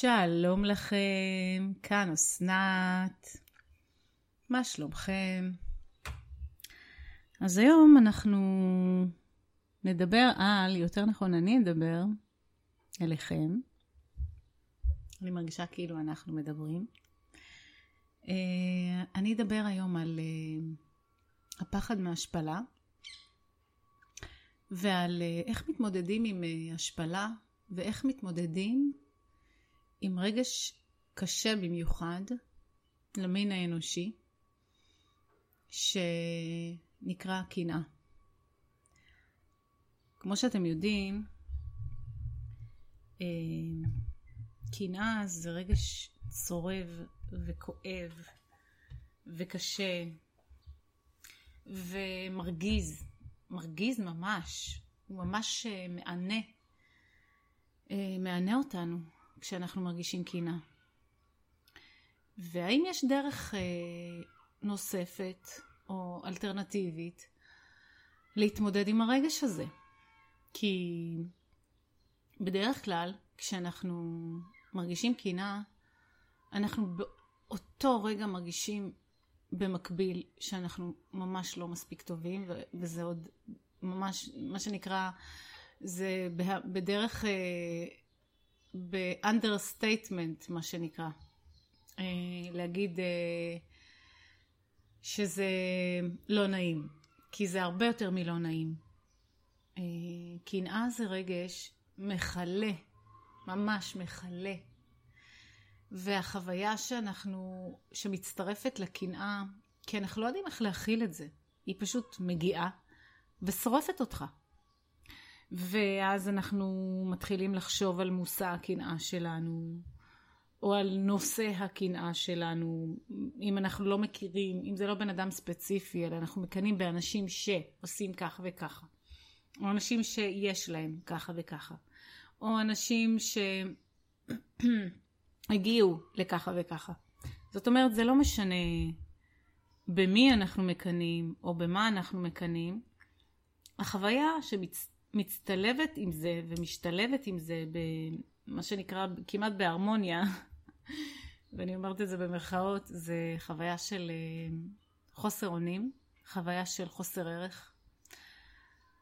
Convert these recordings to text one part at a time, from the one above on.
שלום לכם, כאן אסנת, מה שלומכם? אז היום אנחנו נדבר על, יותר נכון אני אדבר אליכם. אני מרגישה כאילו אנחנו מדברים. אה, אני אדבר היום על אה, הפחד מהשפלה ועל אה, איך מתמודדים עם השפלה ואיך מתמודדים עם רגש קשה במיוחד למין האנושי, שנקרא קנאה. כמו שאתם יודעים, אה, קנאה זה רגש צורב וכואב וקשה ומרגיז, מרגיז ממש, הוא ממש אה, מענה, אה, מענה אותנו. כשאנחנו מרגישים קינה. והאם יש דרך אה, נוספת או אלטרנטיבית להתמודד עם הרגש הזה? כי בדרך כלל כשאנחנו מרגישים קינה, אנחנו באותו רגע מרגישים במקביל שאנחנו ממש לא מספיק טובים, וזה עוד ממש, מה שנקרא, זה בדרך אה, ב understatement, מה שנקרא. אה, להגיד אה, שזה לא נעים, כי זה הרבה יותר מלא נעים. אה, קנאה זה רגש מכלה, ממש מכלה. והחוויה שאנחנו, שמצטרפת לקנאה, כי אנחנו לא יודעים איך להכיל את זה, היא פשוט מגיעה ושורפת אותך. ואז אנחנו מתחילים לחשוב על מושא הקנאה שלנו, או על נושא הקנאה שלנו, אם אנחנו לא מכירים, אם זה לא בן אדם ספציפי, אלא אנחנו מקנאים באנשים שעושים כך וככה, או אנשים שיש להם ככה וככה, או אנשים שהגיעו לככה וככה. זאת אומרת, זה לא משנה במי אנחנו מקנאים, או במה אנחנו מקנאים, החוויה שמצ... מצטלבת עם זה ומשתלבת עם זה במה שנקרא כמעט בהרמוניה, ואני אומרת את זה במרכאות, זה חוויה של אה, חוסר אונים, חוויה של חוסר ערך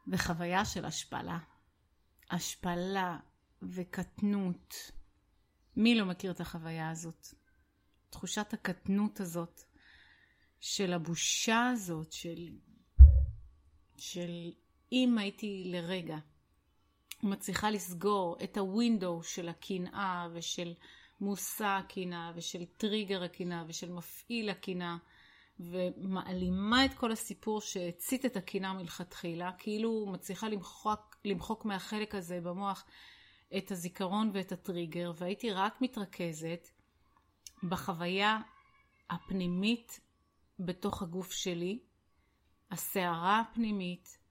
וחוויה של השפלה. השפלה וקטנות. מי לא מכיר את החוויה הזאת? תחושת הקטנות הזאת, של הבושה הזאת, של, של אם הייתי לרגע מצליחה לסגור את הווינדו של הקנאה ושל מושא הקנאה ושל טריגר הקנאה ושל מפעיל הקנאה ומעלימה את כל הסיפור שהצית את הקנאה מלכתחילה, כאילו מצליחה למחוק, למחוק מהחלק הזה במוח את הזיכרון ואת הטריגר, והייתי רק מתרכזת בחוויה הפנימית בתוך הגוף שלי, הסערה הפנימית,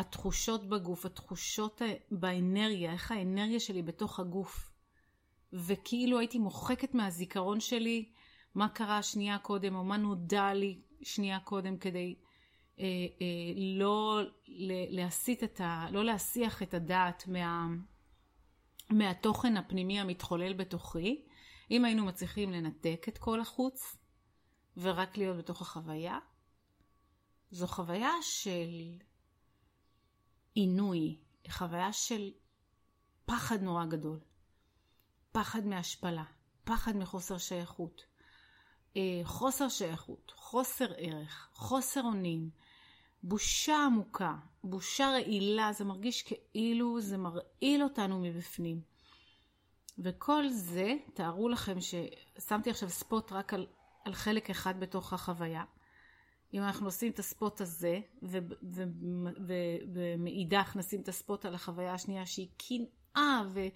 התחושות בגוף, התחושות באנרגיה, איך האנרגיה שלי בתוך הגוף. וכאילו הייתי מוחקת מהזיכרון שלי מה קרה שנייה קודם, או מה נודע לי שנייה קודם, כדי אה, אה, לא להסיט את ה... לא להסיח את הדעת מה, מהתוכן הפנימי המתחולל בתוכי. אם היינו מצליחים לנתק את כל החוץ, ורק להיות בתוך החוויה, זו חוויה של עינוי, חוויה של פחד נורא גדול. פחד מהשפלה, פחד מחוסר שייכות, אה, חוסר שייכות, חוסר ערך, חוסר אונים, בושה עמוקה, בושה רעילה, זה מרגיש כאילו זה מרעיל אותנו מבפנים. וכל זה, תארו לכם ששמתי עכשיו ספוט רק על, על חלק אחד בתוך החוויה. אם אנחנו עושים את הספוט הזה, ומאידך נשים את הספוט על החוויה השנייה שהיא קנאה ו-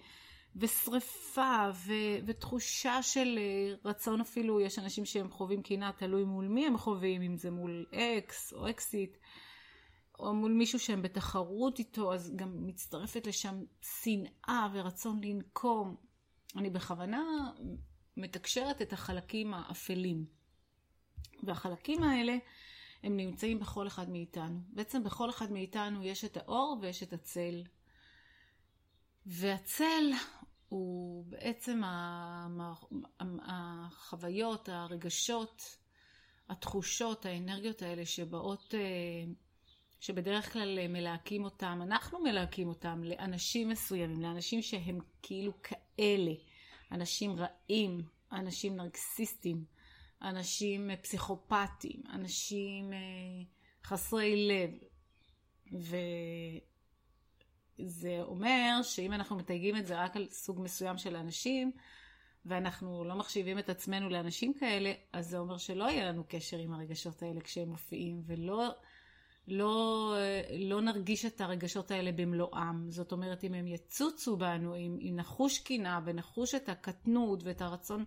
ושריפה ו- ותחושה של אה, רצון אפילו, יש אנשים שהם חווים קנאה, תלוי מול מי הם חווים, אם זה מול אקס או אקסיט, או מול מישהו שהם בתחרות איתו, אז גם מצטרפת לשם שנאה ורצון לנקום. אני בכוונה מתקשרת את החלקים האפלים. והחלקים האלה הם נמצאים בכל אחד מאיתנו. בעצם בכל אחד מאיתנו יש את האור ויש את הצל. והצל הוא בעצם החוויות, הרגשות, התחושות, האנרגיות האלה שבאות, אה, שבדרך כלל מלהקים אותם, אנחנו מלהקים אותם לאנשים מסוימים, לאנשים שהם כאילו כאלה, אנשים רעים, אנשים נרקסיסטים, אנשים פסיכופטיים, אנשים אה, חסרי לב. וזה אומר שאם אנחנו מתייגים את זה רק על סוג מסוים של אנשים, ואנחנו לא מחשיבים את עצמנו לאנשים כאלה, אז זה אומר שלא יהיה לנו קשר עם הרגשות האלה כשהם מופיעים, ולא לא, לא נרגיש את הרגשות האלה במלואם. זאת אומרת, אם הם יצוצו בנו, אם, אם נחוש קינה ונחוש את הקטנות ואת הרצון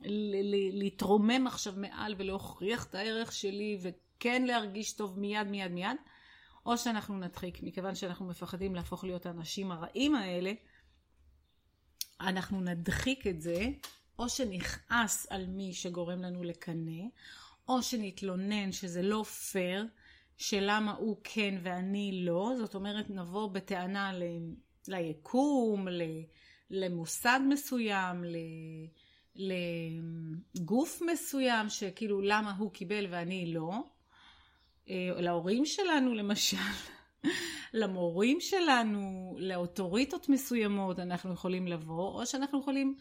להתרומם עכשיו מעל ולהוכיח את הערך שלי וכן להרגיש טוב מיד מיד מיד, או שאנחנו נדחיק, מכיוון שאנחנו מפחדים להפוך להיות האנשים הרעים האלה, אנחנו נדחיק את זה, או שנכעס על מי שגורם לנו לקנא, או שנתלונן שזה לא פייר, שלמה הוא כן ואני לא, זאת אומרת נבוא בטענה ל... ליקום, ל... למוסד מסוים, ל... לגוף מסוים, שכאילו למה הוא קיבל ואני לא, אה, להורים שלנו למשל, למורים שלנו, לאוטוריטות מסוימות אנחנו יכולים לבוא, או שאנחנו יכולים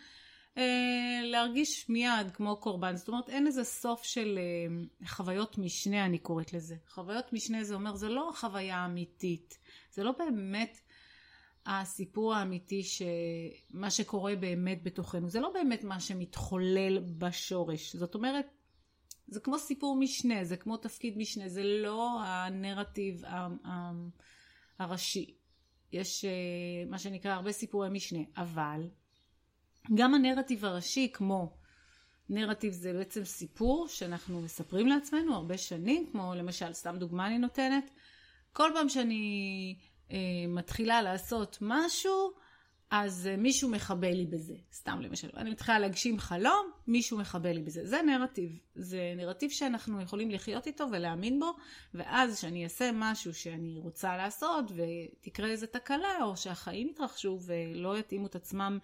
אה, להרגיש מיד כמו קורבן. זאת אומרת, אין איזה סוף של אה, חוויות משנה, אני קוראת לזה. חוויות משנה זה אומר, זה לא חוויה אמיתית. זה לא באמת הסיפור האמיתי שמה שקורה באמת בתוכנו. זה לא באמת מה שמתחולל בשורש. זאת אומרת, זה כמו סיפור משנה, זה כמו תפקיד משנה, זה לא הנרטיב הראשי. יש אה, מה שנקרא הרבה סיפורי משנה, אבל גם הנרטיב הראשי כמו נרטיב זה בעצם סיפור שאנחנו מספרים לעצמנו הרבה שנים, כמו למשל, סתם דוגמה אני נותנת, כל פעם שאני מתחילה לעשות משהו, אז אה, מישהו מחבל לי בזה. סתם למשל, אני מתחילה להגשים חלום, מישהו מחבל לי בזה. זה נרטיב. זה נרטיב שאנחנו יכולים לחיות איתו ולהאמין בו, ואז כשאני אעשה משהו שאני רוצה לעשות, ותקרה איזה תקלה, או שהחיים יתרחשו ולא יתאימו את עצמם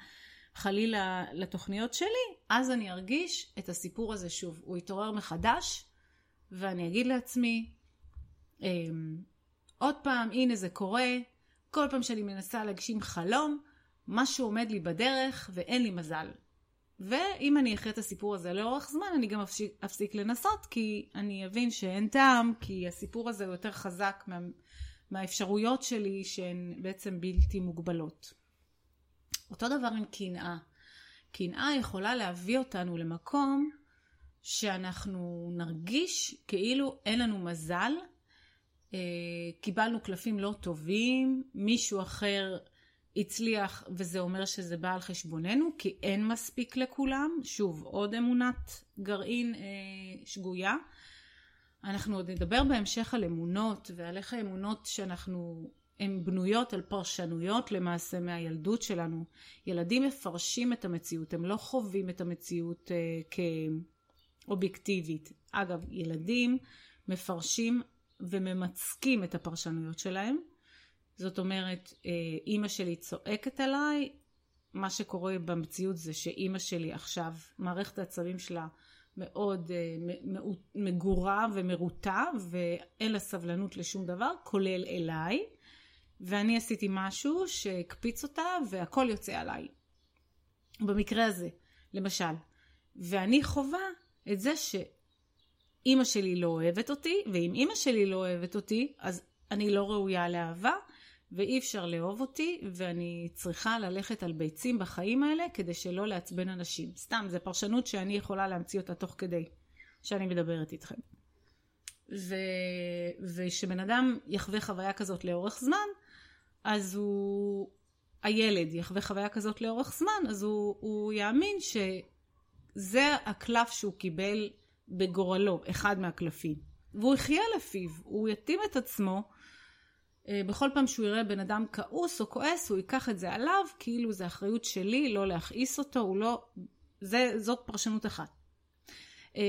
חלילה לתוכניות שלי, אז אני ארגיש את הסיפור הזה שוב. הוא יתעורר מחדש, ואני אגיד לעצמי, אמ, עוד פעם, הנה זה קורה, כל פעם שאני מנסה להגשים חלום, משהו עומד לי בדרך ואין לי מזל. ואם אני אחיה את הסיפור הזה לאורך זמן, אני גם אפסיק, אפסיק לנסות, כי אני אבין שאין טעם, כי הסיפור הזה הוא יותר חזק מה, מהאפשרויות שלי שהן בעצם בלתי מוגבלות. אותו דבר עם קנאה. קנאה יכולה להביא אותנו למקום שאנחנו נרגיש כאילו אין לנו מזל, קיבלנו קלפים לא טובים, מישהו אחר הצליח וזה אומר שזה בא על חשבוננו, כי אין מספיק לכולם. שוב, עוד אמונת גרעין אה, שגויה. אנחנו עוד נדבר בהמשך על אמונות ועל איך האמונות שאנחנו הן בנויות על פרשנויות למעשה מהילדות שלנו. ילדים מפרשים את המציאות, הם לא חווים את המציאות אה, כאובייקטיבית. אגב, ילדים מפרשים וממצקים את הפרשנויות שלהם. זאת אומרת, אה, אימא שלי צועקת עליי, מה שקורה במציאות זה שאימא שלי עכשיו, מערכת העצבים שלה מאוד אה, מגורה ומרוטה ואין לה סבלנות לשום דבר, כולל אליי. ואני עשיתי משהו שהקפיץ אותה והכל יוצא עליי. במקרה הזה, למשל. ואני חווה את זה שאימא שלי לא אוהבת אותי, ואם אימא שלי לא אוהבת אותי, אז אני לא ראויה לאהבה, ואי אפשר לאהוב אותי, ואני צריכה ללכת על ביצים בחיים האלה כדי שלא לעצבן אנשים. סתם, זו פרשנות שאני יכולה להמציא אותה תוך כדי שאני מדברת איתכם. ו... ושבן אדם יחווה חוויה כזאת לאורך זמן, אז הוא, הילד יחווה חוויה כזאת לאורך זמן, אז הוא, הוא יאמין שזה הקלף שהוא קיבל בגורלו, אחד מהקלפים. והוא יחיה לפיו, הוא יתאים את עצמו. אה, בכל פעם שהוא יראה בן אדם כעוס או כועס, הוא ייקח את זה עליו, כאילו זה אחריות שלי לא להכעיס אותו, הוא לא... זה, זאת פרשנות אחת. אה,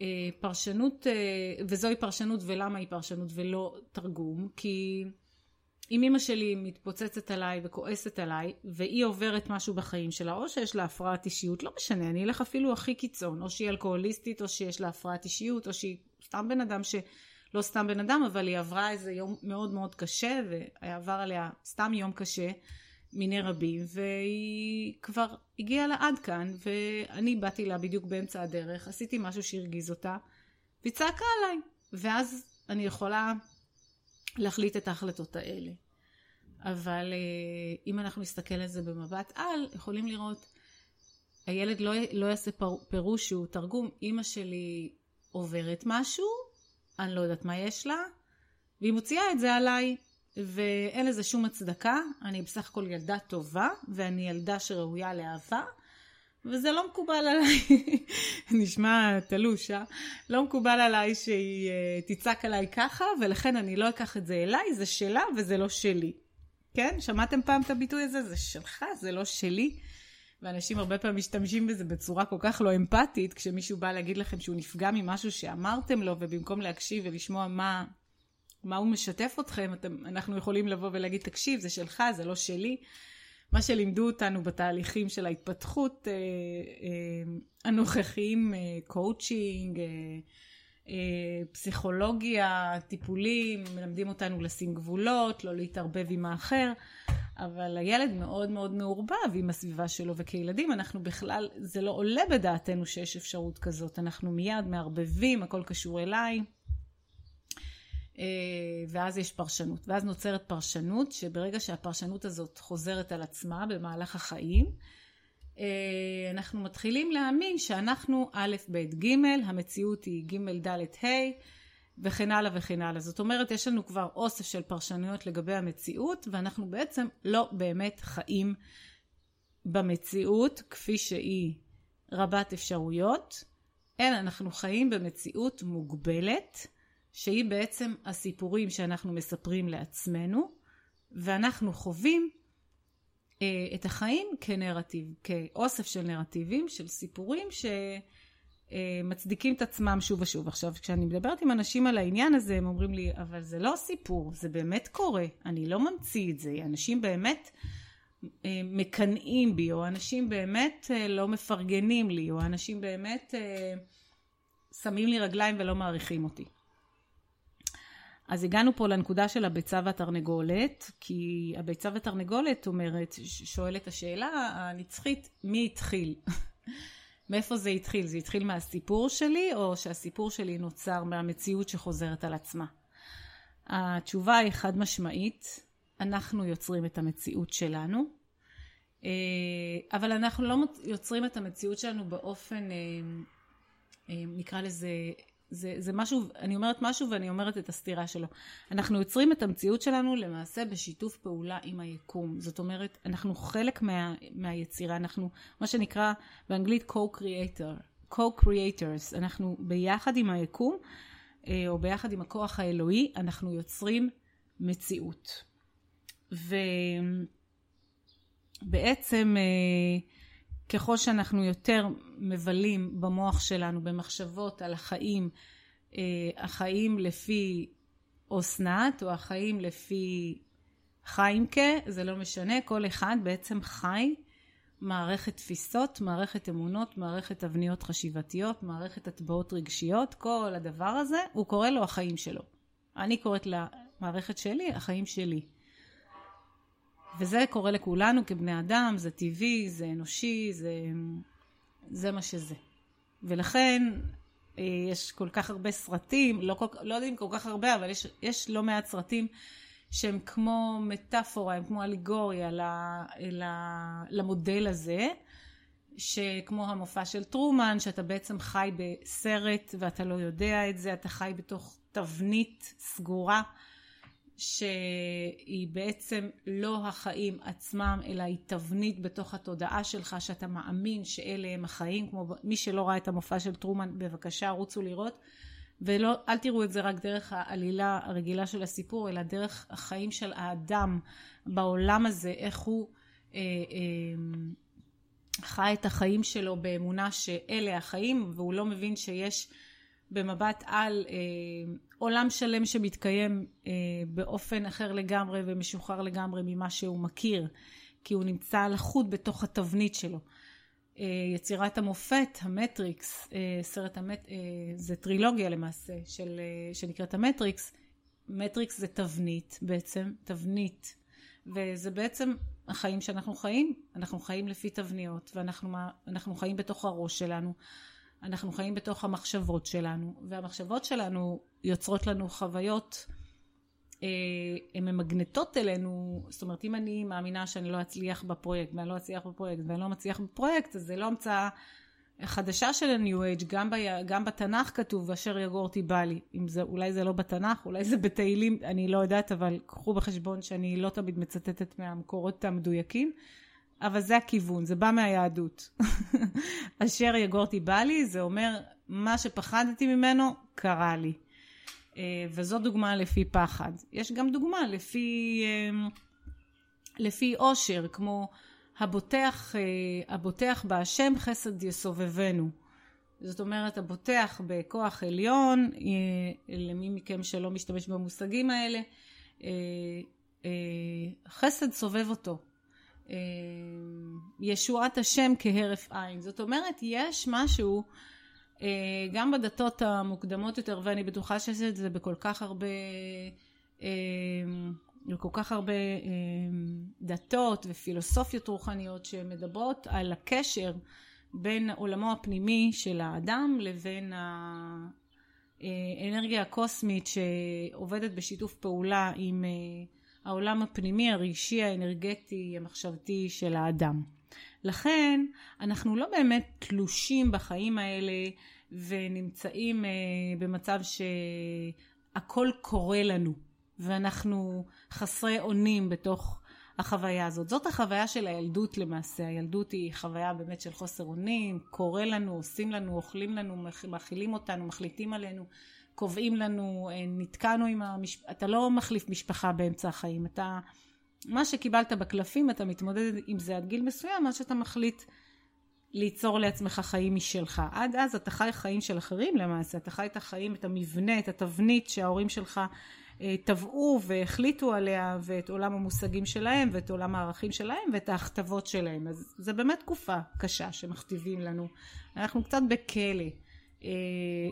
אה, פרשנות, וזוהי פרשנות ולמה היא פרשנות ולא תרגום, כי אם אימא שלי מתפוצצת עליי וכועסת עליי, והיא עוברת משהו בחיים שלה, או שיש לה הפרעת אישיות, לא משנה, אני אלך אפילו הכי קיצון, או שהיא אלכוהוליסטית, או שיש לה הפרעת אישיות, או שהיא סתם בן אדם ש... לא סתם בן אדם, אבל היא עברה איזה יום מאוד מאוד קשה, ועבר עליה סתם יום קשה מיני רבים, והיא כבר הגיעה לה עד כאן, ואני באתי לה בדיוק באמצע הדרך, עשיתי משהו שהרגיז אותה, והיא צעקה עליי, ואז אני יכולה להחליט את ההחלטות האלה. אבל אה, אם אנחנו נסתכל על זה במבט על, יכולים לראות, הילד לא, לא יעשה פירוש שהוא תרגום, אימא שלי עוברת משהו, אני לא יודעת מה יש לה, והיא מוציאה את זה עליי, ואין לזה שום הצדקה, אני בסך הכל ילדה טובה, ואני ילדה שראויה לאהבה, וזה לא מקובל עליי, נשמע תלוש, אה? לא מקובל עליי שהיא uh, תצעק עליי ככה, ולכן אני לא אקח את זה אליי, זה שלה וזה לא שלי. כן? שמעתם פעם את הביטוי הזה? זה שלך, זה לא שלי. ואנשים הרבה פעמים משתמשים בזה בצורה כל כך לא אמפתית, כשמישהו בא להגיד לכם שהוא נפגע ממשהו שאמרתם לו, ובמקום להקשיב ולשמוע מה, מה הוא משתף אתכם, אתם, אנחנו יכולים לבוא ולהגיד, תקשיב, זה שלך, זה לא שלי. מה שלימדו אותנו בתהליכים של ההתפתחות אה, אה, הנוכחיים, קואוצ'ינג, אה, פסיכולוגיה, טיפולים, מלמדים אותנו לשים גבולות, לא להתערבב עם האחר. אבל הילד מאוד מאוד מעורבב עם הסביבה שלו, וכילדים אנחנו בכלל, זה לא עולה בדעתנו שיש אפשרות כזאת, אנחנו מיד מערבבים, הכל קשור אליי, ואז יש פרשנות. ואז נוצרת פרשנות, שברגע שהפרשנות הזאת חוזרת על עצמה במהלך החיים, אה, אנחנו מתחילים להאמין שאנחנו א', ב', ג', המציאות היא ג', ד', ה', וכן הלאה וכן הלאה. זאת אומרת, יש לנו כבר אוסף של פרשנויות לגבי המציאות, ואנחנו בעצם לא באמת חיים במציאות כפי שהיא רבת אפשרויות, אלא אנחנו חיים במציאות מוגבלת, שהיא בעצם הסיפורים שאנחנו מספרים לעצמנו, ואנחנו חווים אה, את החיים כנרטיב, כאוסף של נרטיבים, של סיפורים ש... אה, את עצמם שוב ושוב. עכשיו, כשאני מדברת עם אנשים על העניין הזה, הם אומרים לי, אבל זה לא סיפור, זה באמת קורה, אני לא ממציא את זה, אנשים באמת אה, מקנאים בי, או אנשים באמת אה, לא מפרגנים לי, או אנשים באמת שמים לי רגליים ולא מעריכים אותי. אז הגענו פה לנקודה של הביצה והתרנגולת, כי הביצה והתרנגולת אומרת, שואלת השאלה הנצחית, מי התחיל? מאיפה זה התחיל? זה התחיל מהסיפור שלי, או שהסיפור שלי נוצר מהמציאות שחוזרת על עצמה? התשובה היא חד משמעית, אנחנו יוצרים את המציאות שלנו, אה, אבל אנחנו לא יוצרים את המציאות שלנו באופן, אה, אה, נקרא לזה, זה, זה משהו, אני אומרת משהו ואני אומרת את הסתירה שלו. אנחנו יוצרים את המציאות שלנו למעשה בשיתוף פעולה עם היקום. זאת אומרת, אנחנו חלק מה, מהיצירה, אנחנו מה שנקרא באנגלית co-creator, co-creators. אנחנו ביחד עם היקום, אה, או ביחד עם הכוח האלוהי, אנחנו יוצרים מציאות. ובעצם אה, ככל שאנחנו יותר מבלים במוח שלנו במחשבות על החיים, אה, החיים לפי אסנת או החיים לפי חיימקה, זה לא משנה, כל אחד בעצם חי מערכת תפיסות, מערכת אמונות, מערכת תבניות חשיבתיות, מערכת הטבעות רגשיות, כל הדבר הזה, הוא קורא לו החיים שלו. אני קוראת למערכת שלי, החיים שלי. וזה קורה לכולנו כבני אדם, זה טבעי, זה אנושי, זה, זה מה שזה. ולכן אה, יש כל כך הרבה סרטים, לא, כל, לא יודעים כל כך הרבה, אבל יש, יש לא מעט סרטים שהם כמו מטאפורה, הם כמו אליגוריה למודל הזה, שכמו המופע של טרומן, שאתה בעצם חי בסרט ואתה לא יודע את זה, אתה חי בתוך תבנית סגורה. שהיא בעצם לא החיים עצמם, אלא היא תבנית בתוך התודעה שלך, שאתה מאמין שאלה הם החיים, כמו מי שלא ראה את המופע של טרומן, בבקשה רוצו לראות, ואל תראו את זה רק דרך העלילה הרגילה של הסיפור, אלא דרך החיים של האדם בעולם הזה, איך הוא אה, אה, חי את החיים שלו באמונה שאלה החיים, והוא לא מבין שיש במבט על אה, עולם שלם שמתקיים אה, באופן אחר לגמרי ומשוחרר לגמרי ממה שהוא מכיר, כי הוא נמצא לחוד בתוך התבנית שלו. אה, יצירת המופת, המטריקס, אה, סרט המט... אה, זה טרילוגיה למעשה של, אה, שנקראת המטריקס. מטריקס זה תבנית בעצם, תבנית. וזה בעצם החיים שאנחנו חיים, אנחנו חיים לפי תבניות, ואנחנו חיים בתוך הראש שלנו. אנחנו חיים בתוך המחשבות שלנו, והמחשבות שלנו יוצרות לנו חוויות, אה, הן ממגנטות אלינו, זאת אומרת אם אני מאמינה שאני לא אצליח בפרויקט, ואני לא אצליח בפרויקט, ואני לא מצליח בפרויקט, אז זה לא המצאה חדשה של ה-New Age, גם, ב, גם בתנ"ך כתוב, אשר יגורתי בא לי. אם זה, אולי זה לא בתנ"ך, אולי זה בתהילים, אני לא יודעת, אבל קחו בחשבון שאני לא תמיד מצטטת מהמקורות המדויקים. אבל זה הכיוון, זה בא מהיהדות. אשר יגורתי בא לי, זה אומר, מה שפחדתי ממנו, קרה לי. אה, וזו דוגמה לפי פחד. יש גם דוגמה לפי, אה, לפי עושר, כמו הבוטח, אה, הבוטח בהשם חסד יסובבנו. זאת אומרת, הבוטח בכוח עליון, למי מכם שלא משתמש במושגים האלה, חסד סובב אותו. אה, ישועת השם כהרף עין. זאת אומרת, יש משהו אה, גם בדתות המוקדמות יותר, ואני בטוחה שיש את זה בכל כך הרבה, אה, בכל כך הרבה דתות ופילוסופיות רוחניות שמדברות על הקשר בין עולמו הפנימי של האדם לבין האנרגיה הקוסמית שעובדת בשיתוף פעולה עם העולם הפנימי, הרגשי, האנרגטי, המחשבתי של האדם. לכן אנחנו לא באמת תלושים בחיים האלה ונמצאים אה, במצב שהכל קורה לנו ואנחנו חסרי אונים בתוך החוויה הזאת. זאת החוויה של הילדות למעשה. הילדות היא חוויה באמת של חוסר אונים, קורה לנו, עושים לנו, אוכלים לנו, מאכילים אותנו, מחליטים עלינו. קובעים לנו, אה, נתקענו עם המשפחה, אתה לא מחליף משפחה באמצע החיים, אתה, מה שקיבלת בקלפים, אתה מתמודד עם זה עד גיל מסוים, עד שאתה מחליט ליצור לעצמך חיים משלך. עד אז אתה חי חיים של אחרים למעשה, אתה חי את החיים, את המבנה, את התבנית שההורים שלך אה, טבעו והחליטו עליה, ואת עולם המושגים שלהם, ואת עולם הערכים שלהם, ואת ההכתבות שלהם. אז זה באמת תקופה קשה שמכתיבים לנו. אנחנו קצת בכלא. אה,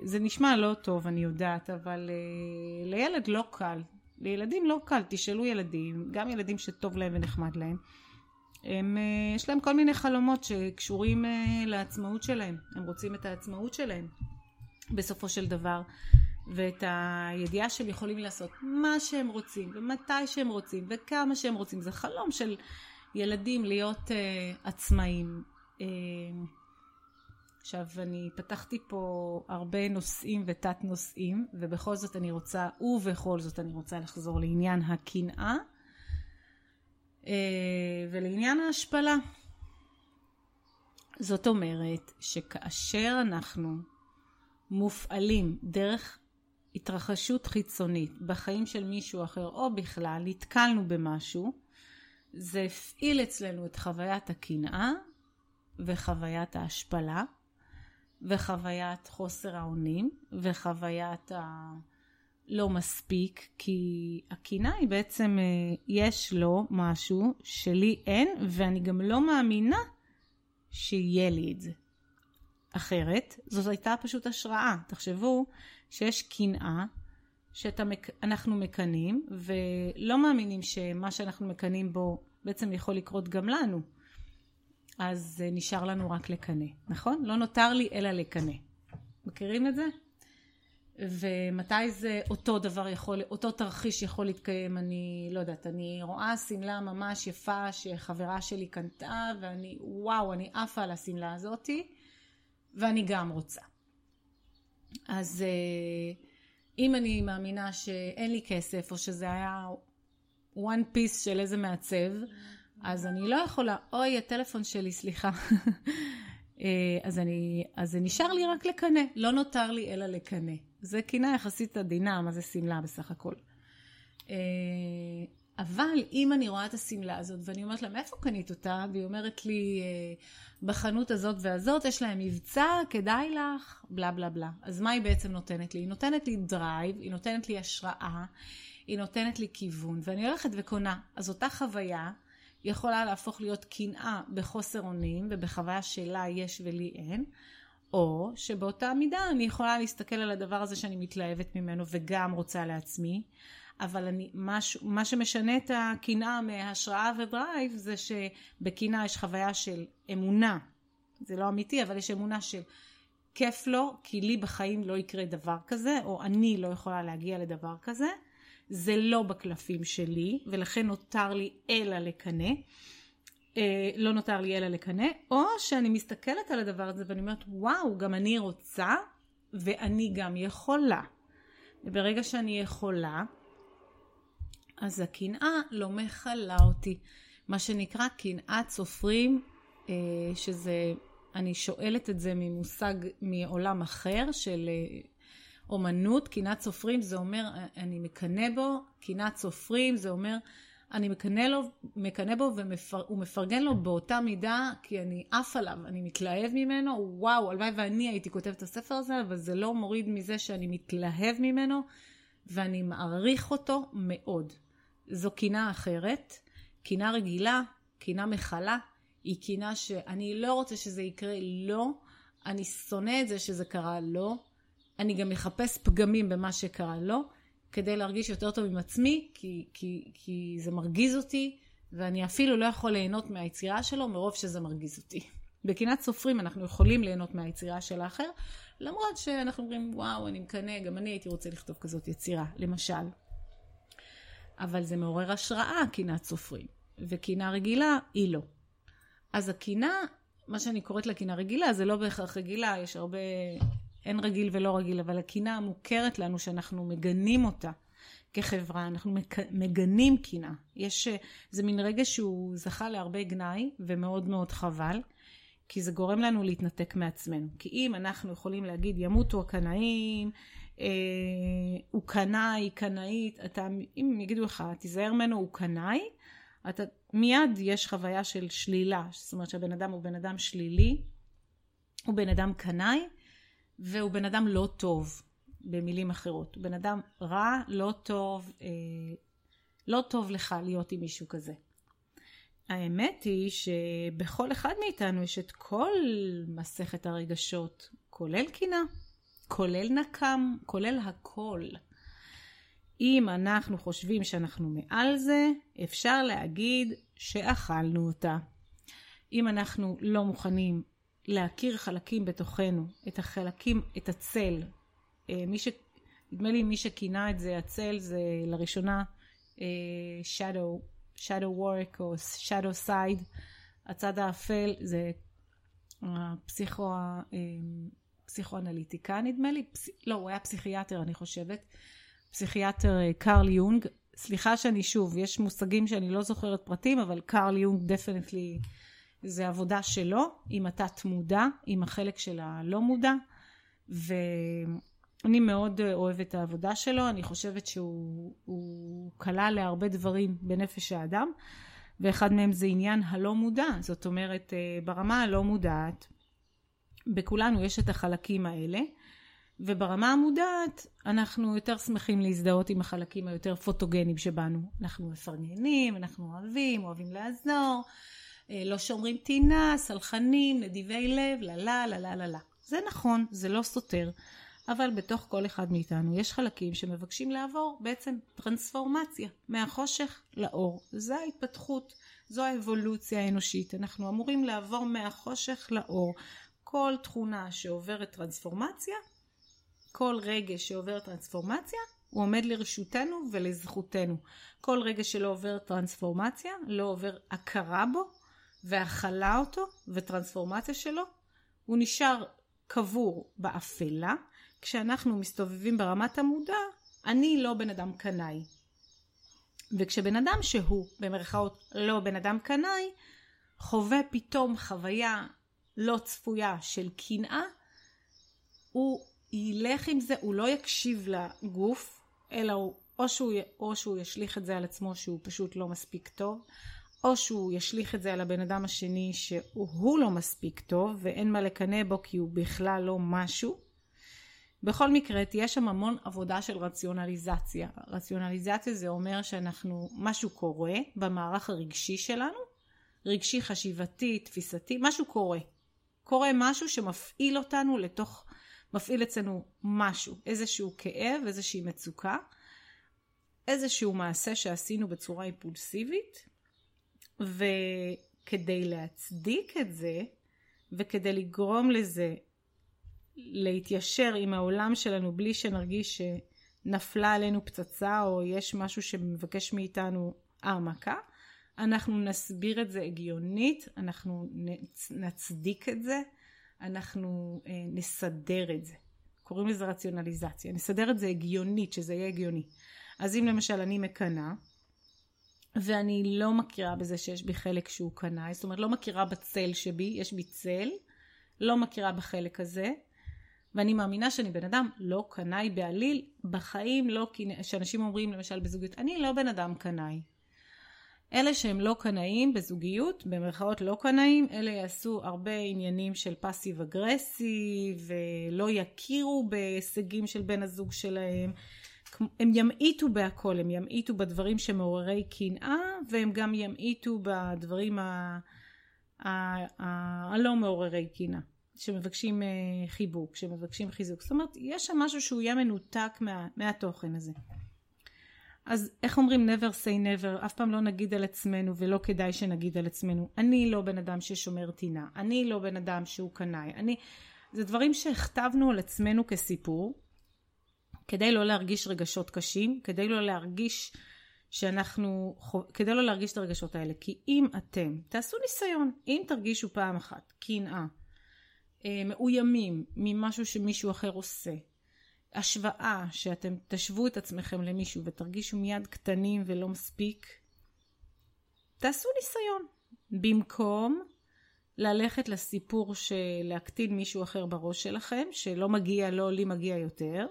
זה נשמע לא טוב, אני יודעת, אבל אה, לילד לא קל. לילדים לא קל, תשאלו ילדים, גם ילדים שטוב להם ונחמד להם. הם, אה, יש להם כל מיני חלומות שקשורים לעצמאות שלהם. הם רוצים את העצמאות שלהם בסופו של דבר. ואת הידיעה שהם יכולים לעשות מה שהם רוצים, ומתי שהם רוצים, וכמה שהם רוצים. זה חלום של ילדים להיות uh, עצמאים. Uh, עכשיו, אני פתחתי פה הרבה נושאים ותת נושאים, ובכל זאת אני רוצה, ובכל זאת אני רוצה לחזור לעניין הקנאה אה, ולעניין ההשפלה. זאת אומרת שכאשר אנחנו מופעלים דרך התרחשות חיצונית בחיים של מישהו אחר או בכלל, נתקלנו במשהו, זה הפעיל אצלנו את חוויית הקנאה וחוויית ההשפלה. וחוויית חוסר האונים וחוויית הלא מספיק כי הקינה היא בעצם אה, יש לו משהו שלי אין ואני גם לא מאמינה שיהיה לי את זה. אחרת זאת הייתה פשוט השראה. תחשבו שיש קנאה שאנחנו מקנאים ולא מאמינים שמה שאנחנו מקנאים בו בעצם יכול לקרות גם לנו. אז אה, נשאר לנו רק לקנא, נכון? לא נותר לי אלא לקנא. מכירים את זה? ומתי זה אותו דבר יכול, אותו תרחיש יכול להתקיים, אני לא יודעת, אני רואה שמלה ממש יפה שחברה שלי קנתה ואני, וואו, אני עפה על השמלה הזאתי ואני גם רוצה. אז אה, אם אני מאמינה שאין לי כסף או שזה היה one piece של איזה מעצב, אז אני לא יכולה, אוי, הטלפון שלי, סליחה. אה, אז, אני, אז זה נשאר לי רק לקנא, לא נותר לי אלא לקנא. זה קינה יחסית עדינה, מה זה שמלה בסך הכל. אה, אבל אם אני רואה את השמלה הזאת ואני אומרת לה, מאיפה קנית אותה? והיא אומרת לי, אה, בחנות הזאת והזאת, יש להם מבצע, כדאי לך, בלה בלה בלה. אז מה היא בעצם נותנת לי? היא נותנת לי drive, היא נותנת לי השראה, היא נותנת לי כיוון, ואני הולכת וקונה. אז אותה חוויה יכולה להפוך להיות קנאה בחוסר אונים, ובחוויה שלה יש ולי אין, או שבאותה מידה אני יכולה להסתכל על הדבר הזה שאני מתלהבת ממנו וגם רוצה לעצמי, אבל אני, מה, מה שמשנה את הקנאה מהשראה ו drive זה שבקנאה יש חוויה של אמונה, זה לא אמיתי, אבל יש אמונה של כיף לו, כי לי בחיים לא יקרה דבר כזה, או אני לא יכולה להגיע לדבר כזה. זה לא בקלפים שלי, ולכן נותר לי אלא לקנא. אה, לא נותר לי אלא לקנא, או שאני מסתכלת על הדבר הזה ואני אומרת, וואו, גם אני רוצה, ואני גם יכולה. וברגע שאני יכולה, אז הקנאה לא מכלה אותי. מה שנקרא קנאת סופרים, אה, שזה, אני שואלת את זה ממושג מעולם אחר של אה, אומנות, קנאת סופרים זה אומר אני מקנא בו, קנאת סופרים זה אומר אני מקנא, לו, מקנא בו והוא מפרגן לו באותה מידה כי אני עף עליו, אני מתלהב ממנו, וואו, הלוואי ואני הייתי כותבת את הספר הזה, אבל זה לא מוריד מזה שאני מתלהב ממנו ואני מעריך אותו מאוד. זו קינה אחרת, קינה רגילה, קינה מכלה, היא קינה שאני לא רוצה שזה יקרה לא. אני שונא את זה שזה קרה לו, לא. אני גם אחפש פגמים במה שקרה לו, כדי להרגיש יותר טוב עם עצמי, כי, כי, כי זה מרגיז אותי, ואני אפילו לא יכול ליהנות מהיצירה שלו מרוב שזה מרגיז אותי. בקנאת סופרים אנחנו יכולים ליהנות מהיצירה של האחר, למרות שאנחנו אומרים, וואו, אני מקנא, גם אני הייתי רוצה לכתוב כזאת יצירה, למשל. אבל זה מעורר השראה, קנאת סופרים, וקנאה רגילה היא לא. אז הקנאה, מה שאני קוראת לה קנאה רגילה, זה לא בהכרח רגילה, יש הרבה, אין רגיל ולא רגיל, אבל הקנאה המוכרת לנו, שאנחנו מגנים אותה כחברה, אנחנו מגנים קנאה. יש, זה מין רגע שהוא זכה להרבה גנאי, ומאוד מאוד חבל. כי זה גורם לנו להתנתק מעצמנו. כי אם אנחנו יכולים להגיד ימותו הקנאים, אה, הוא קנאי, קנאית, אתה, אם יגידו לך תיזהר ממנו הוא קנאי, אתה מיד יש חוויה של שלילה, זאת אומרת שהבן אדם הוא בן אדם שלילי, הוא בן אדם קנאי והוא בן אדם לא טוב, במילים אחרות. הוא בן אדם רע, לא טוב, אה, לא טוב לך להיות עם מישהו כזה. האמת היא שבכל אחד מאיתנו יש את כל מסכת הרגשות, כולל קינה, כולל נקם, כולל הכל. אם אנחנו חושבים שאנחנו מעל זה, אפשר להגיד שאכלנו אותה. אם אנחנו לא מוכנים להכיר חלקים בתוכנו, את החלקים, את הצל, אה, מי ש... נדמה לי מי שכינה את זה הצל זה לראשונה uh, shadow shadow work או shadow side, הצד האפל זה הפסיכו, פסיכואנליטיקה נדמה לי, פס, לא הוא היה פסיכיאטר אני חושבת, פסיכיאטר אה, קרל יונג, סליחה שאני שוב, יש מושגים שאני לא זוכרת פרטים, אבל קרל יונג definitely זה עבודה שלו, עם התת מודע, עם החלק של הלא מודע, ו... אני מאוד אה, אוהבת את העבודה שלו, אני חושבת שהוא כלל להרבה דברים בנפש האדם, ואחד מהם זה עניין הלא מודע, זאת אומרת אה, ברמה הלא מודעת, בכולנו יש את החלקים האלה, וברמה המודעת אנחנו יותר שמחים להזדהות עם החלקים היותר פוטוגנים שבנו. אנחנו מפרגנים, אנחנו אוהבים, אוהבים לעזור, לא שומרים טינה, סלחנים, נדיבי לב, לה לה לה לה לה לה. זה נכון, זה לא סותר. אבל בתוך כל אחד מאיתנו יש חלקים שמבקשים לעבור בעצם טרנספורמציה מהחושך לאור. זו ההתפתחות, זו האבולוציה האנושית. אנחנו אמורים לעבור מהחושך לאור. כל תכונה שעוברת טרנספורמציה, כל רגש שעובר טרנספורמציה, הוא עומד לרשותנו ולזכותנו. כל רגע שלא עובר טרנספורמציה, לא עובר הכרה בו והכלה אותו וטרנספורמציה שלו, הוא נשאר קבור באפלה, כשאנחנו מסתובבים ברמת המודע, אני לא בן אדם קנאי. וכשבן אדם שהוא, במרכאות, לא בן אדם קנאי, חווה פתאום חוויה לא צפויה של קנאה, הוא ילך עם זה, הוא לא יקשיב לגוף, אלא הוא או שהוא, או שהוא ישליך את זה על עצמו שהוא פשוט לא מספיק טוב, או שהוא ישליך את זה על הבן אדם השני שהוא לא מספיק טוב ואין מה לקנא בו כי הוא בכלל לא משהו. בכל מקרה תהיה שם המון עבודה של רציונליזציה. רציונליזציה זה אומר שאנחנו, משהו קורה במערך הרגשי שלנו, רגשי, חשיבתי, תפיסתי, משהו קורה. קורה משהו שמפעיל אותנו לתוך, מפעיל אצלנו משהו, איזשהו כאב, איזושהי מצוקה, איזשהו מעשה שעשינו בצורה אימפולסיבית, וכדי להצדיק את זה, וכדי לגרום לזה להתיישר עם העולם שלנו בלי שנרגיש שנפלה עלינו פצצה או יש משהו שמבקש מאיתנו העמקה, אנחנו נסביר את זה הגיונית, אנחנו נצדיק את זה, אנחנו אה, נסדר את זה. קוראים לזה רציונליזציה. נסדר את זה הגיונית, שזה יהיה הגיוני. אז אם למשל אני מקנאה, ואני לא מכירה בזה שיש בי חלק שהוא קנאי, זאת אומרת לא מכירה בצל שבי, יש בי צל, לא מכירה בחלק הזה, ואני מאמינה שאני בן אדם לא קנאי בעליל, בחיים לא, שאנשים אומרים למשל בזוגיות, אני לא בן אדם קנאי. אלה שהם לא קנאים בזוגיות, במרכאות לא קנאים, אלה יעשו הרבה עניינים של פאסיב אגרסיב, ולא יכירו בהישגים של בן הזוג שלהם. הם ימעיטו בהכל, הם ימעיטו בדברים שמעוררי קנאה, והם גם ימעיטו בדברים ה... ה... ה... הלא מעוררי קנאה, שמבקשים אה, חיבוק, שמבקשים חיזוק. זאת אומרת, יש שם משהו שהוא יהיה מנותק מה... מהתוכן הזה. אז איך אומרים never say never, אף פעם לא נגיד על עצמנו ולא כדאי שנגיד על עצמנו. אני לא בן אדם ששומר טינה, אני לא בן אדם שהוא קנאי, אני... זה דברים שהכתבנו על עצמנו כסיפור, כדי לא להרגיש רגשות קשים, כדי לא להרגיש שאנחנו, כדי לא להרגיש את הרגשות האלה. כי אם אתם, תעשו ניסיון, אם תרגישו פעם אחת קנאה, אה, מאוימים ממשהו שמישהו אחר עושה, השוואה שאתם תשוו את עצמכם למישהו ותרגישו מיד קטנים ולא מספיק, תעשו ניסיון. במקום ללכת לסיפור של להקטין מישהו אחר בראש שלכם, שלא מגיע לו, לי מגיע יותר,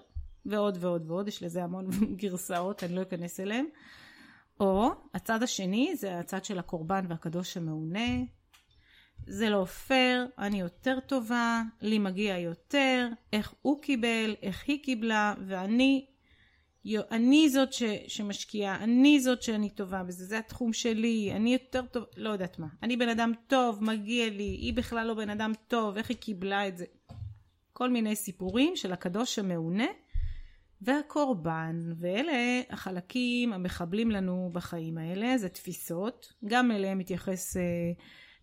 ועוד ועוד ועוד, יש לזה המון גרסאות, אני לא אכנס אליהן. או הצד השני זה הצד של הקורבן והקדוש המעונה, זה לא פייר, אני יותר טובה, לי מגיע יותר, איך הוא קיבל, איך היא קיבלה, ואני אני זאת ש, שמשקיעה, אני זאת שאני טובה בזה, זה התחום שלי, אני יותר טוב, לא יודעת מה. אני בן אדם טוב, מגיע לי, היא בכלל לא בן אדם טוב, איך היא קיבלה את זה. כל מיני סיפורים של הקדוש המעונה והקורבן, ואלה החלקים המחבלים לנו בחיים האלה, זה תפיסות, גם אליהם מתייחס... אה,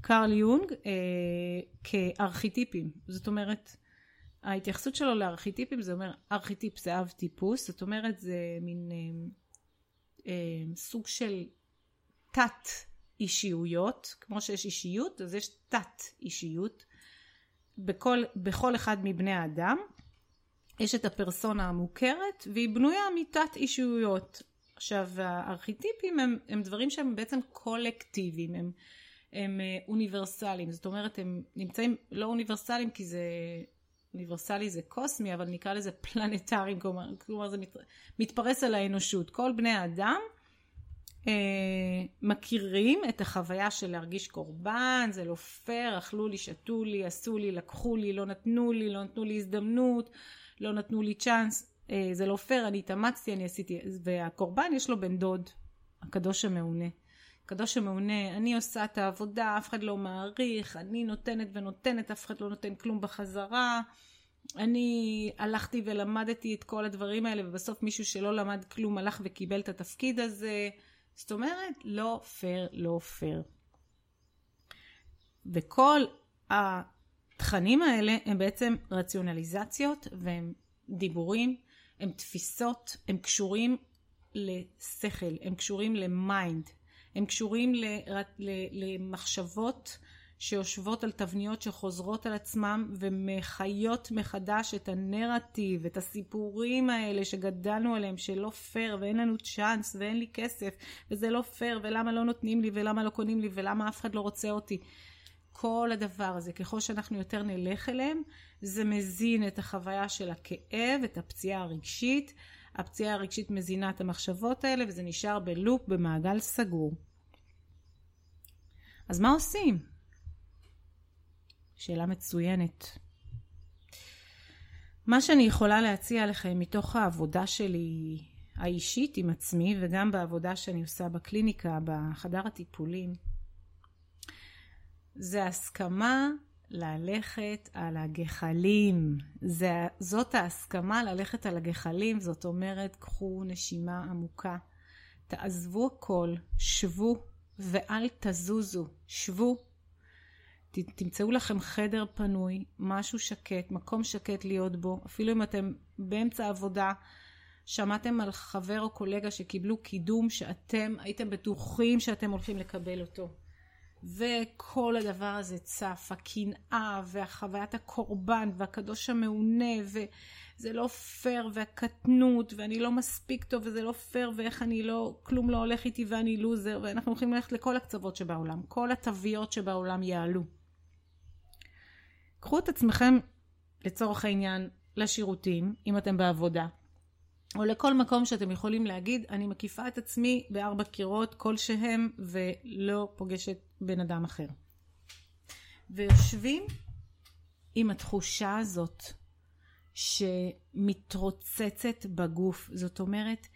קרל יונג אה, כארכיטיפים. זאת אומרת, ההתייחסות שלו לארכיטיפים זה אומר, ארכיטיפ זה אב טיפוס, זאת אומרת זה מין אה, אה, סוג של תת אישיויות, כמו שיש אישיות, אז יש תת אישיות. בכל, בכל אחד מבני האדם יש את הפרסונה המוכרת והיא בנויה מתת אישיויות. עכשיו הארכיטיפים הם, הם דברים שהם בעצם קולקטיביים, הם הם אה, אוניברסליים, זאת אומרת הם נמצאים לא אוניברסליים כי זה אוניברסלי זה קוסמי אבל נקרא לזה פלנטריים כלומר, כלומר זה מת, מתפרס על האנושות. כל בני האדם אה, מכירים את החוויה של להרגיש קורבן זה לא פייר אכלו לי שתו לי עשו לי לקחו לי לא נתנו לי לא נתנו לי הזדמנות לא נתנו לי צ'אנס אה, זה לא פייר אני התאמצתי אני עשיתי והקורבן יש לו בן דוד הקדוש המעונה הקדוש המעונה, אני עושה את העבודה, אף אחד לא מעריך, אני נותנת ונותנת, אף אחד לא נותן כלום בחזרה. אני הלכתי ולמדתי את כל הדברים האלה, ובסוף מישהו שלא למד כלום הלך וקיבל את התפקיד הזה. זאת אומרת, לא פייר, לא פייר. וכל התכנים האלה הם בעצם רציונליזציות והם דיבורים, הם תפיסות, הם קשורים לשכל, הם קשורים ל mind. הם קשורים למחשבות שיושבות על תבניות שחוזרות על עצמם ומחיות מחדש את הנרטיב, את הסיפורים האלה שגדלנו עליהם שלא פייר ואין לנו צ'אנס ואין לי כסף וזה לא פייר ולמה לא נותנים לי ולמה לא קונים לי ולמה אף אחד לא רוצה אותי. כל הדבר הזה, ככל שאנחנו יותר נלך אליהם, זה מזין את החוויה של הכאב, את הפציעה הרגשית, הפציעה הרגשית מזינה את המחשבות האלה וזה נשאר בלופ במעגל סגור. אז מה עושים? שאלה מצוינת. מה שאני יכולה להציע לכם מתוך העבודה שלי האישית עם עצמי וגם בעבודה שאני עושה בקליניקה, בחדר הטיפולים, זה הסכמה ללכת על הגחלים. זה, זאת ההסכמה ללכת על הגחלים, זאת אומרת, קחו נשימה עמוקה, תעזבו הכל, שבו ואל תזוזו, שבו. ת, תמצאו לכם חדר פנוי, משהו שקט, מקום שקט להיות בו, אפילו אם אתם באמצע עבודה, שמעתם על חבר או קולגה שקיבלו קידום שאתם הייתם בטוחים שאתם הולכים לקבל אותו. וכל הדבר הזה צף, הקנאה והחוויית הקורבן והקדוש המעונה וזה לא פייר והקטנות ואני לא מספיק טוב וזה לא פייר ואיך אני לא, כלום לא הולך איתי ואני לוזר ואנחנו הולכים ללכת לכל הקצוות שבעולם, כל התוויות שבעולם יעלו. קחו את עצמכם לצורך העניין לשירותים, אם אתם בעבודה, או לכל מקום שאתם יכולים להגיד, אני מקיפה את עצמי בארבע קירות כלשהם ולא פוגשת בן אדם אחר. ויושבים עם התחושה הזאת שמתרוצצת בגוף. זאת אומרת,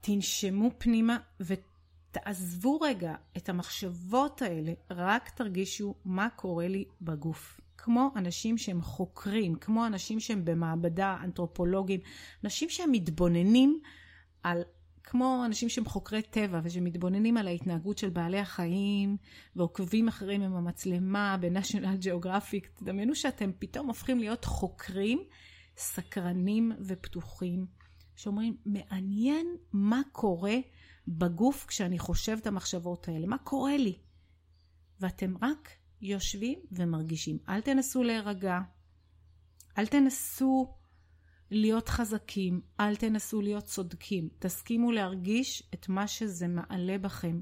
תנשמו פנימה ותעזבו רגע את המחשבות האלה, רק תרגישו מה קורה לי בגוף. כמו אנשים שהם חוקרים, כמו אנשים שהם במעבדה, אנתרופולוגים, אנשים שהם מתבוננים על, כמו אנשים שהם חוקרי טבע ושמתבוננים על ההתנהגות של בעלי החיים ועוקבים אחרים עם המצלמה בניישונל ג'אוגרפיק, תדמיינו שאתם פתאום הופכים להיות חוקרים סקרנים ופתוחים, שאומרים, מעניין מה קורה בגוף כשאני חושב את המחשבות האלה, מה קורה לי? ואתם רק יושבים ומרגישים. אל תנסו להירגע, אל תנסו להיות חזקים, אל תנסו להיות צודקים. תסכימו להרגיש את מה שזה מעלה בכם,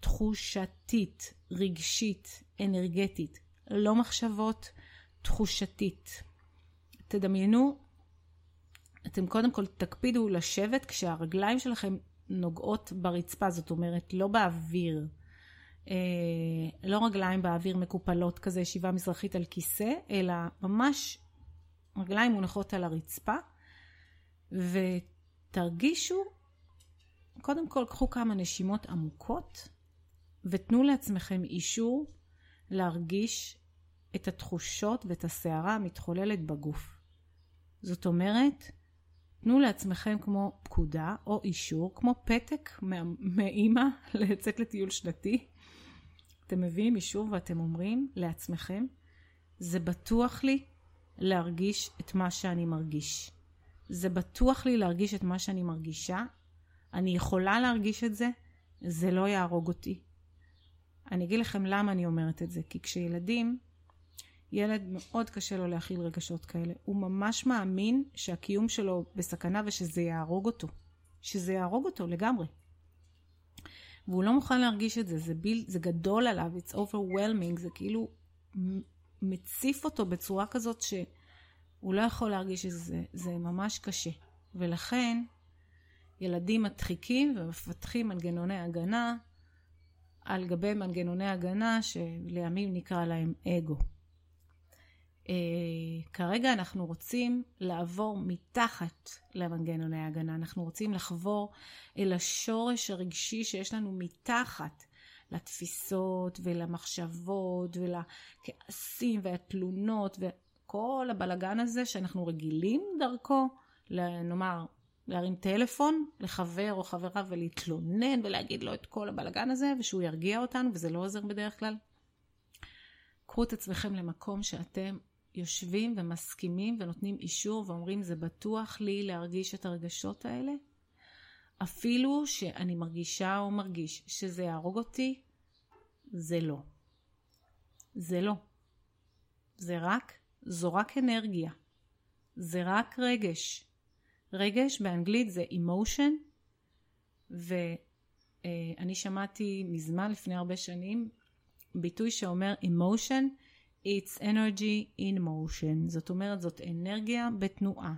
תחושתית, רגשית, אנרגטית, לא מחשבות, תחושתית. תדמיינו, אתם קודם כל תקפידו לשבת כשהרגליים שלכם נוגעות ברצפה, זאת אומרת לא באוויר. אה, לא רגליים באוויר מקופלות כזה ישיבה מזרחית על כיסא, אלא ממש רגליים מונחות על הרצפה, ותרגישו, קודם כל קחו כמה נשימות עמוקות, ותנו לעצמכם אישור להרגיש את התחושות ואת הסערה המתחוללת בגוף. זאת אומרת, תנו לעצמכם כמו פקודה או אישור, כמו פתק מאימא לצאת לטיול שנתי, אתם מביאים אישור ואתם אומרים לעצמכם, זה בטוח לי להרגיש את מה שאני מרגיש. זה בטוח לי להרגיש את מה שאני מרגישה. אני יכולה להרגיש את זה, זה לא יהרוג אותי. אני אגיד לכם למה אני אומרת את זה, כי כשילדים, ילד מאוד קשה לו להכיל רגשות כאלה. הוא ממש מאמין שהקיום שלו בסכנה ושזה יהרוג אותו. שזה יהרוג אותו לגמרי. והוא לא מוכן להרגיש את זה, זה, ביל, זה גדול עליו, it's overwhelming, זה כאילו מציף אותו בצורה כזאת שהוא לא יכול להרגיש את זה, זה ממש קשה. ולכן ילדים מדחיקים ומפתחים מנגנוני הגנה על גבי מנגנוני הגנה שלימים נקרא להם אגו. Uh, כרגע אנחנו רוצים לעבור מתחת למנגנוני ההגנה, אנחנו רוצים לחבור אל השורש הרגשי שיש לנו מתחת לתפיסות ולמחשבות ולכעסים והתלונות וכל הבלגן הזה שאנחנו רגילים דרכו, נאמר, להרים טלפון לחבר או חברה ולהתלונן ולהגיד לו את כל הבלגן הזה ושהוא ירגיע אותנו וזה לא עוזר בדרך כלל. קחו את עצמכם למקום שאתם יושבים ומסכימים ונותנים אישור ואומרים זה בטוח לי להרגיש את הרגשות האלה? אפילו שאני מרגישה או מרגיש שזה יהרוג אותי, זה לא. זה לא. זה רק, זו רק אנרגיה. זה רק רגש. רגש באנגלית זה emotion, ואני שמעתי מזמן, לפני הרבה שנים, ביטוי שאומר emotion It's energy in motion, זאת אומרת זאת אנרגיה בתנועה.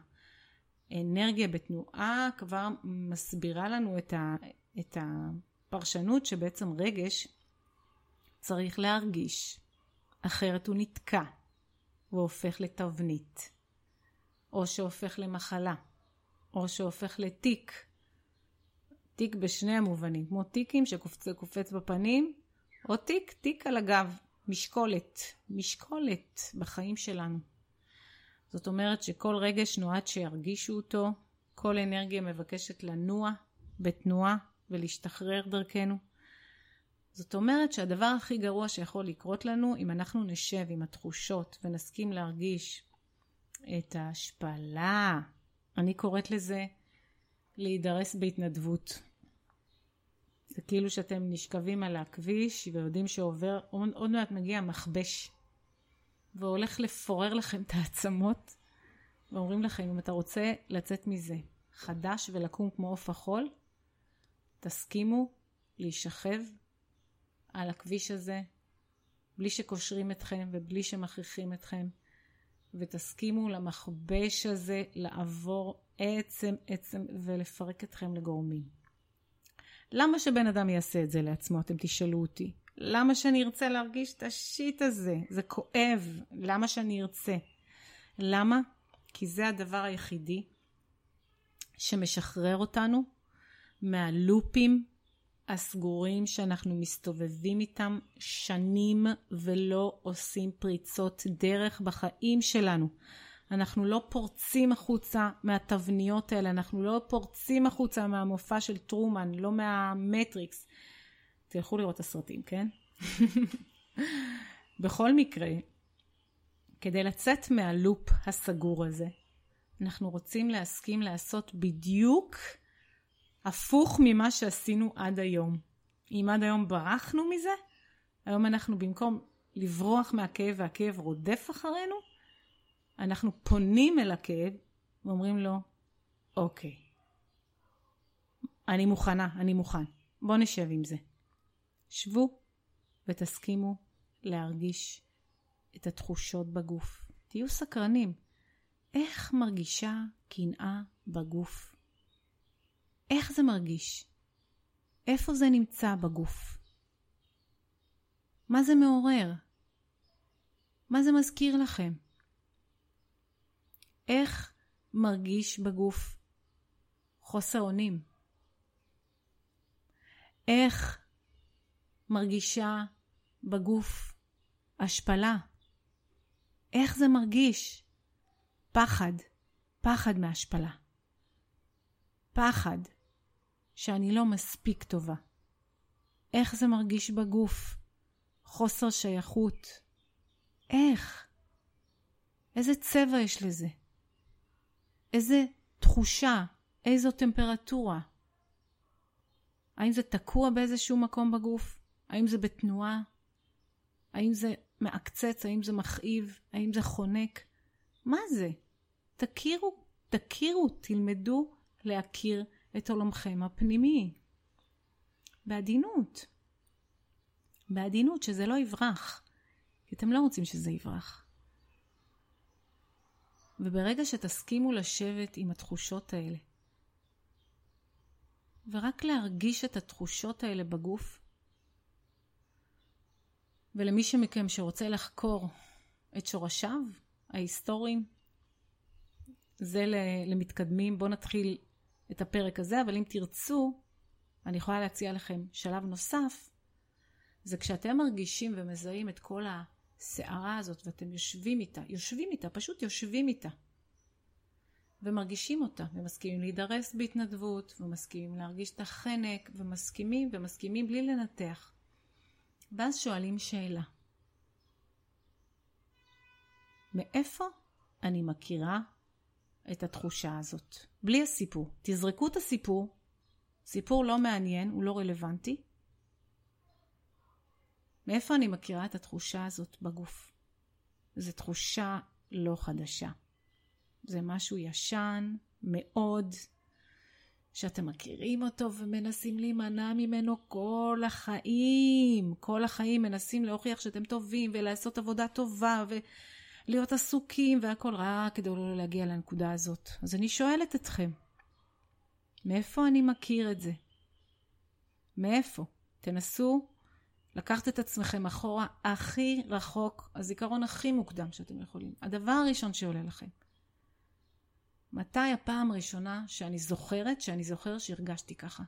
אנרגיה בתנועה כבר מסבירה לנו את, ה, את הפרשנות שבעצם רגש צריך להרגיש, אחרת הוא נתקע והופך לתבנית, או שהופך למחלה, או שהופך לתיק. תיק בשני המובנים, כמו טיקים שקופץ בפנים, או תיק, תיק על הגב, משקולת, משקולת בחיים שלנו. זאת אומרת שכל רגש נועד שירגישו אותו, כל אנרגיה מבקשת לנוע בתנועה ולהשתחרר דרכנו. זאת אומרת שהדבר הכי גרוע שיכול לקרות לנו, אם אנחנו נשב עם התחושות ונסכים להרגיש את ההשפלה, אני קוראת לזה להידרס בהתנדבות. זה כאילו שאתם נשכבים על הכביש ויודעים שעובר, עוד מעט מגיע מכבש והולך לפורר לכם את העצמות ואומרים לכם אם אתה רוצה לצאת מזה חדש ולקום כמו עוף החול, תסכימו להישכב על הכביש הזה בלי שקושרים אתכם ובלי שמכריחים אתכם ותסכימו למכבש הזה לעבור עצם עצם ולפרק אתכם לגורמים. למה שבן אדם יעשה את זה לעצמו? אתם תשאלו אותי. למה שאני ארצה להרגיש את השיט הזה? זה כואב. למה שאני ארצה? למה? כי זה הדבר היחידי שמשחרר אותנו מהלופים הסגורים שאנחנו מסתובבים איתם שנים ולא עושים פריצות דרך בחיים שלנו. אנחנו לא פורצים החוצה מהתבניות האלה, אנחנו לא פורצים החוצה מהמופע של טרומן, לא מהמטריקס. תלכו לראות את הסרטים, כן? בכל מקרה, כדי לצאת מהלופ הסגור הזה, אנחנו רוצים להסכים לעשות בדיוק הפוך ממה שעשינו עד היום. אם עד היום ברחנו מזה, היום אנחנו במקום לברוח מהכאב והכאב רודף אחרינו, אנחנו פונים אל הכאב ואומרים לו, אוקיי, אני מוכנה, אני מוכן, בוא נשב עם זה. שבו ותסכימו להרגיש את התחושות בגוף. תהיו סקרנים. איך מרגישה קנאה בגוף? איך זה מרגיש? איפה זה נמצא בגוף? מה זה מעורר? מה זה מזכיר לכם? איך מרגיש בגוף חוסר אונים? איך מרגישה בגוף השפלה? איך זה מרגיש? פחד, פחד מהשפלה. פחד שאני לא מספיק טובה. איך זה מרגיש בגוף? חוסר שייכות. איך? איזה צבע יש לזה? איזה תחושה, איזו טמפרטורה. האם זה תקוע באיזשהו מקום בגוף? האם זה בתנועה? האם זה מעקצץ? האם זה מכאיב? האם זה חונק? מה זה? תכירו, תכירו, תלמדו להכיר את עולמכם הפנימי. בעדינות. בעדינות, שזה לא יברח. כי אתם לא רוצים שזה יברח. וברגע שתסכימו לשבת עם התחושות האלה, ורק להרגיש את התחושות האלה בגוף, ולמי שמכם שרוצה לחקור את שורשיו ההיסטוריים, זה למתקדמים. בואו נתחיל את הפרק הזה, אבל אם תרצו, אני יכולה להציע לכם שלב נוסף, זה כשאתם מרגישים ומזהים את כל ה... הסערה הזאת ואתם יושבים איתה, יושבים איתה, פשוט יושבים איתה. ומרגישים אותה, ומסכימים להידרס בהתנדבות, ומסכימים להרגיש את החנק, ומסכימים ומסכימים בלי לנתח. ואז שואלים שאלה. מאיפה אני מכירה את התחושה הזאת? בלי הסיפור. תזרקו את הסיפור. סיפור לא מעניין, הוא לא רלוונטי. מאיפה אני מכירה את התחושה הזאת בגוף? זו תחושה לא חדשה. זה משהו ישן מאוד, שאתם מכירים אותו ומנסים להימנע ממנו כל החיים. כל החיים מנסים להוכיח שאתם טובים ולעשות עבודה טובה להיות עסוקים והכל רק כדי לא להגיע לנקודה הזאת. אז אני שואלת אתכם, מאיפה אני מכיר את זה? מאיפה? תנסו לקחת את עצמכם אחורה הכי רחוק, הזיכרון הכי מוקדם שאתם יכולים. הדבר הראשון שעולה לכם. מתי הפעם הראשונה שאני זוכרת, שאני זוכר שהרגשתי ככה?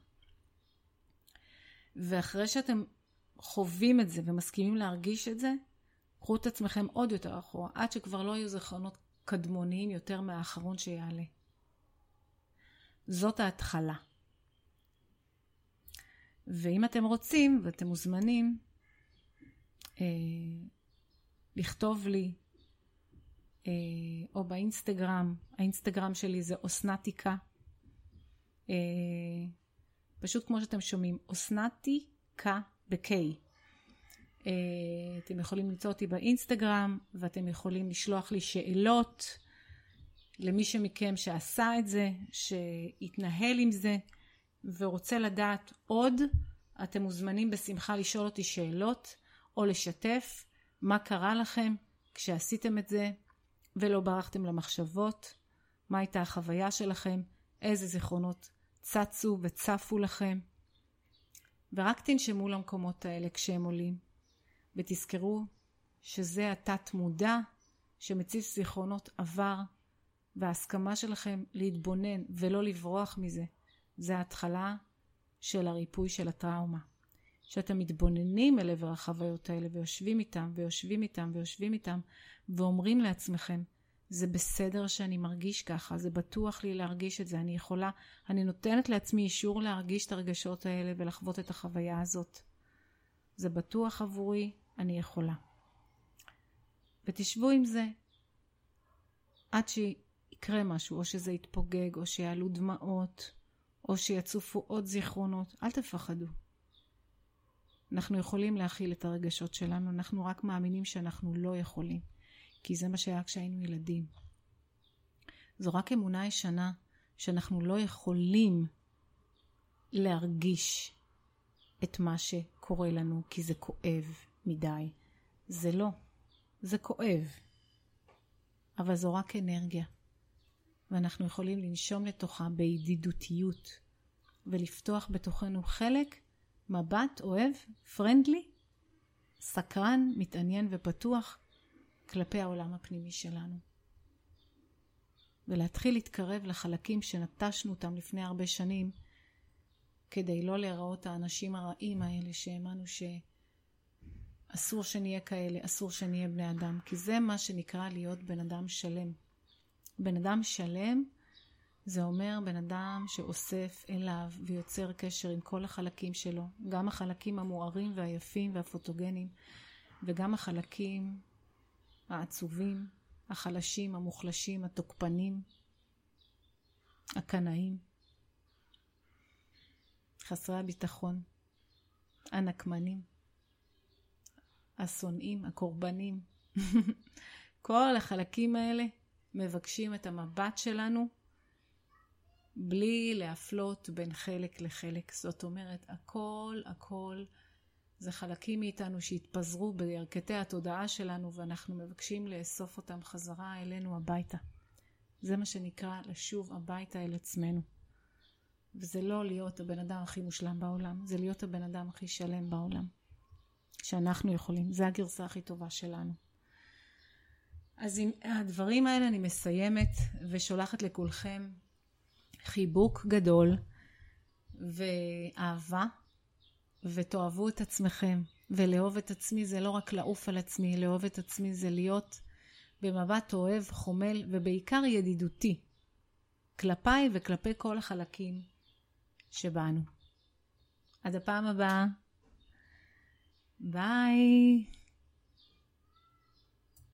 ואחרי שאתם חווים את זה ומסכימים להרגיש את זה, קחו את עצמכם עוד יותר אחורה, עד שכבר לא יהיו זיכרונות קדמוניים יותר מהאחרון שיעלה. זאת ההתחלה. ואם אתם רוצים, ואתם מוזמנים, אה, לכתוב לי, אה, או באינסטגרם, האינסטגרם שלי זה אסנתיקה, אה, פשוט כמו שאתם שומעים, אסנתיקה ב-K. אה, אתם יכולים למצוא אותי באינסטגרם, ואתם יכולים לשלוח לי שאלות למי שמכם שעשה את זה, שהתנהל עם זה. ורוצה לדעת עוד, אתם מוזמנים בשמחה לשאול אותי שאלות או לשתף מה קרה לכם כשעשיתם את זה ולא ברחתם למחשבות, מה הייתה החוויה שלכם, איזה זיכרונות צצו וצפו לכם. ורק תנשמו למקומות האלה כשהם עולים, ותזכרו שזה התת מודע שמציף זיכרונות עבר, וההסכמה שלכם להתבונן ולא לברוח מזה. זה ההתחלה של הריפוי של הטראומה. שאתם מתבוננים אל עבר החוויות האלה ויושבים איתם ויושבים איתם ויושבים איתם ואומרים לעצמכם, זה בסדר שאני מרגיש ככה, זה בטוח לי להרגיש את זה, אני יכולה, אני נותנת לעצמי אישור להרגיש את הרגשות האלה ולחוות את החוויה הזאת. זה בטוח עבורי, אני יכולה. ותשבו עם זה עד שיקרה משהו, או שזה יתפוגג, או שיעלו דמעות, או שיצופו עוד זיכרונות, אל תפחדו. אנחנו יכולים להכיל את הרגשות שלנו, אנחנו רק מאמינים שאנחנו לא יכולים, כי זה מה שהיה כשהיינו ילדים. זו רק אמונה ישנה שאנחנו לא יכולים להרגיש את מה שקורה לנו, כי זה כואב מדי. זה לא, זה כואב. אבל זו רק אנרגיה. ואנחנו יכולים לנשום לתוכה בידידותיות ולפתוח בתוכנו חלק, מבט אוהב, פרנדלי, סקרן, מתעניין ופתוח כלפי העולם הפנימי שלנו. ולהתחיל להתקרב לחלקים שנטשנו אותם לפני הרבה שנים, כדי לא להיראות האנשים הרעים האלה שהאמנו שאסור שנהיה כאלה, אסור שנהיה בני אדם, כי זה מה שנקרא להיות בן אדם שלם. בן אדם שלם זה אומר בן אדם שאוסף אליו ויוצר קשר עם כל החלקים שלו, גם החלקים המוארים והיפים והפוטוגנים, וגם החלקים העצובים, החלשים, המוחלשים, התוקפנים, הקנאים, חסרי הביטחון, הנקמנים, השונאים, הקורבנים. כל החלקים האלה מבקשים את המבט שלנו בלי להפלות בין חלק לחלק. זאת אומרת, הכל, הכל, זה חלקים מאיתנו שהתפזרו בירכתי התודעה שלנו ואנחנו מבקשים לאסוף אותם חזרה אלינו הביתה. זה מה שנקרא לשוב הביתה אל עצמנו. וזה לא להיות הבן אדם הכי מושלם בעולם, זה להיות הבן אדם הכי שלם בעולם. שאנחנו יכולים, זה הגרסה הכי טובה שלנו. אז עם הדברים האלה אני מסיימת ושולחת לכולכם חיבוק גדול ואהבה ותאהבו את עצמכם ולאהוב את עצמי זה לא רק לעוף על עצמי, לאהוב את עצמי זה להיות במבט אוהב, חומל ובעיקר ידידותי כלפיי וכלפי כל החלקים שבאנו. עד הפעם הבאה. ביי.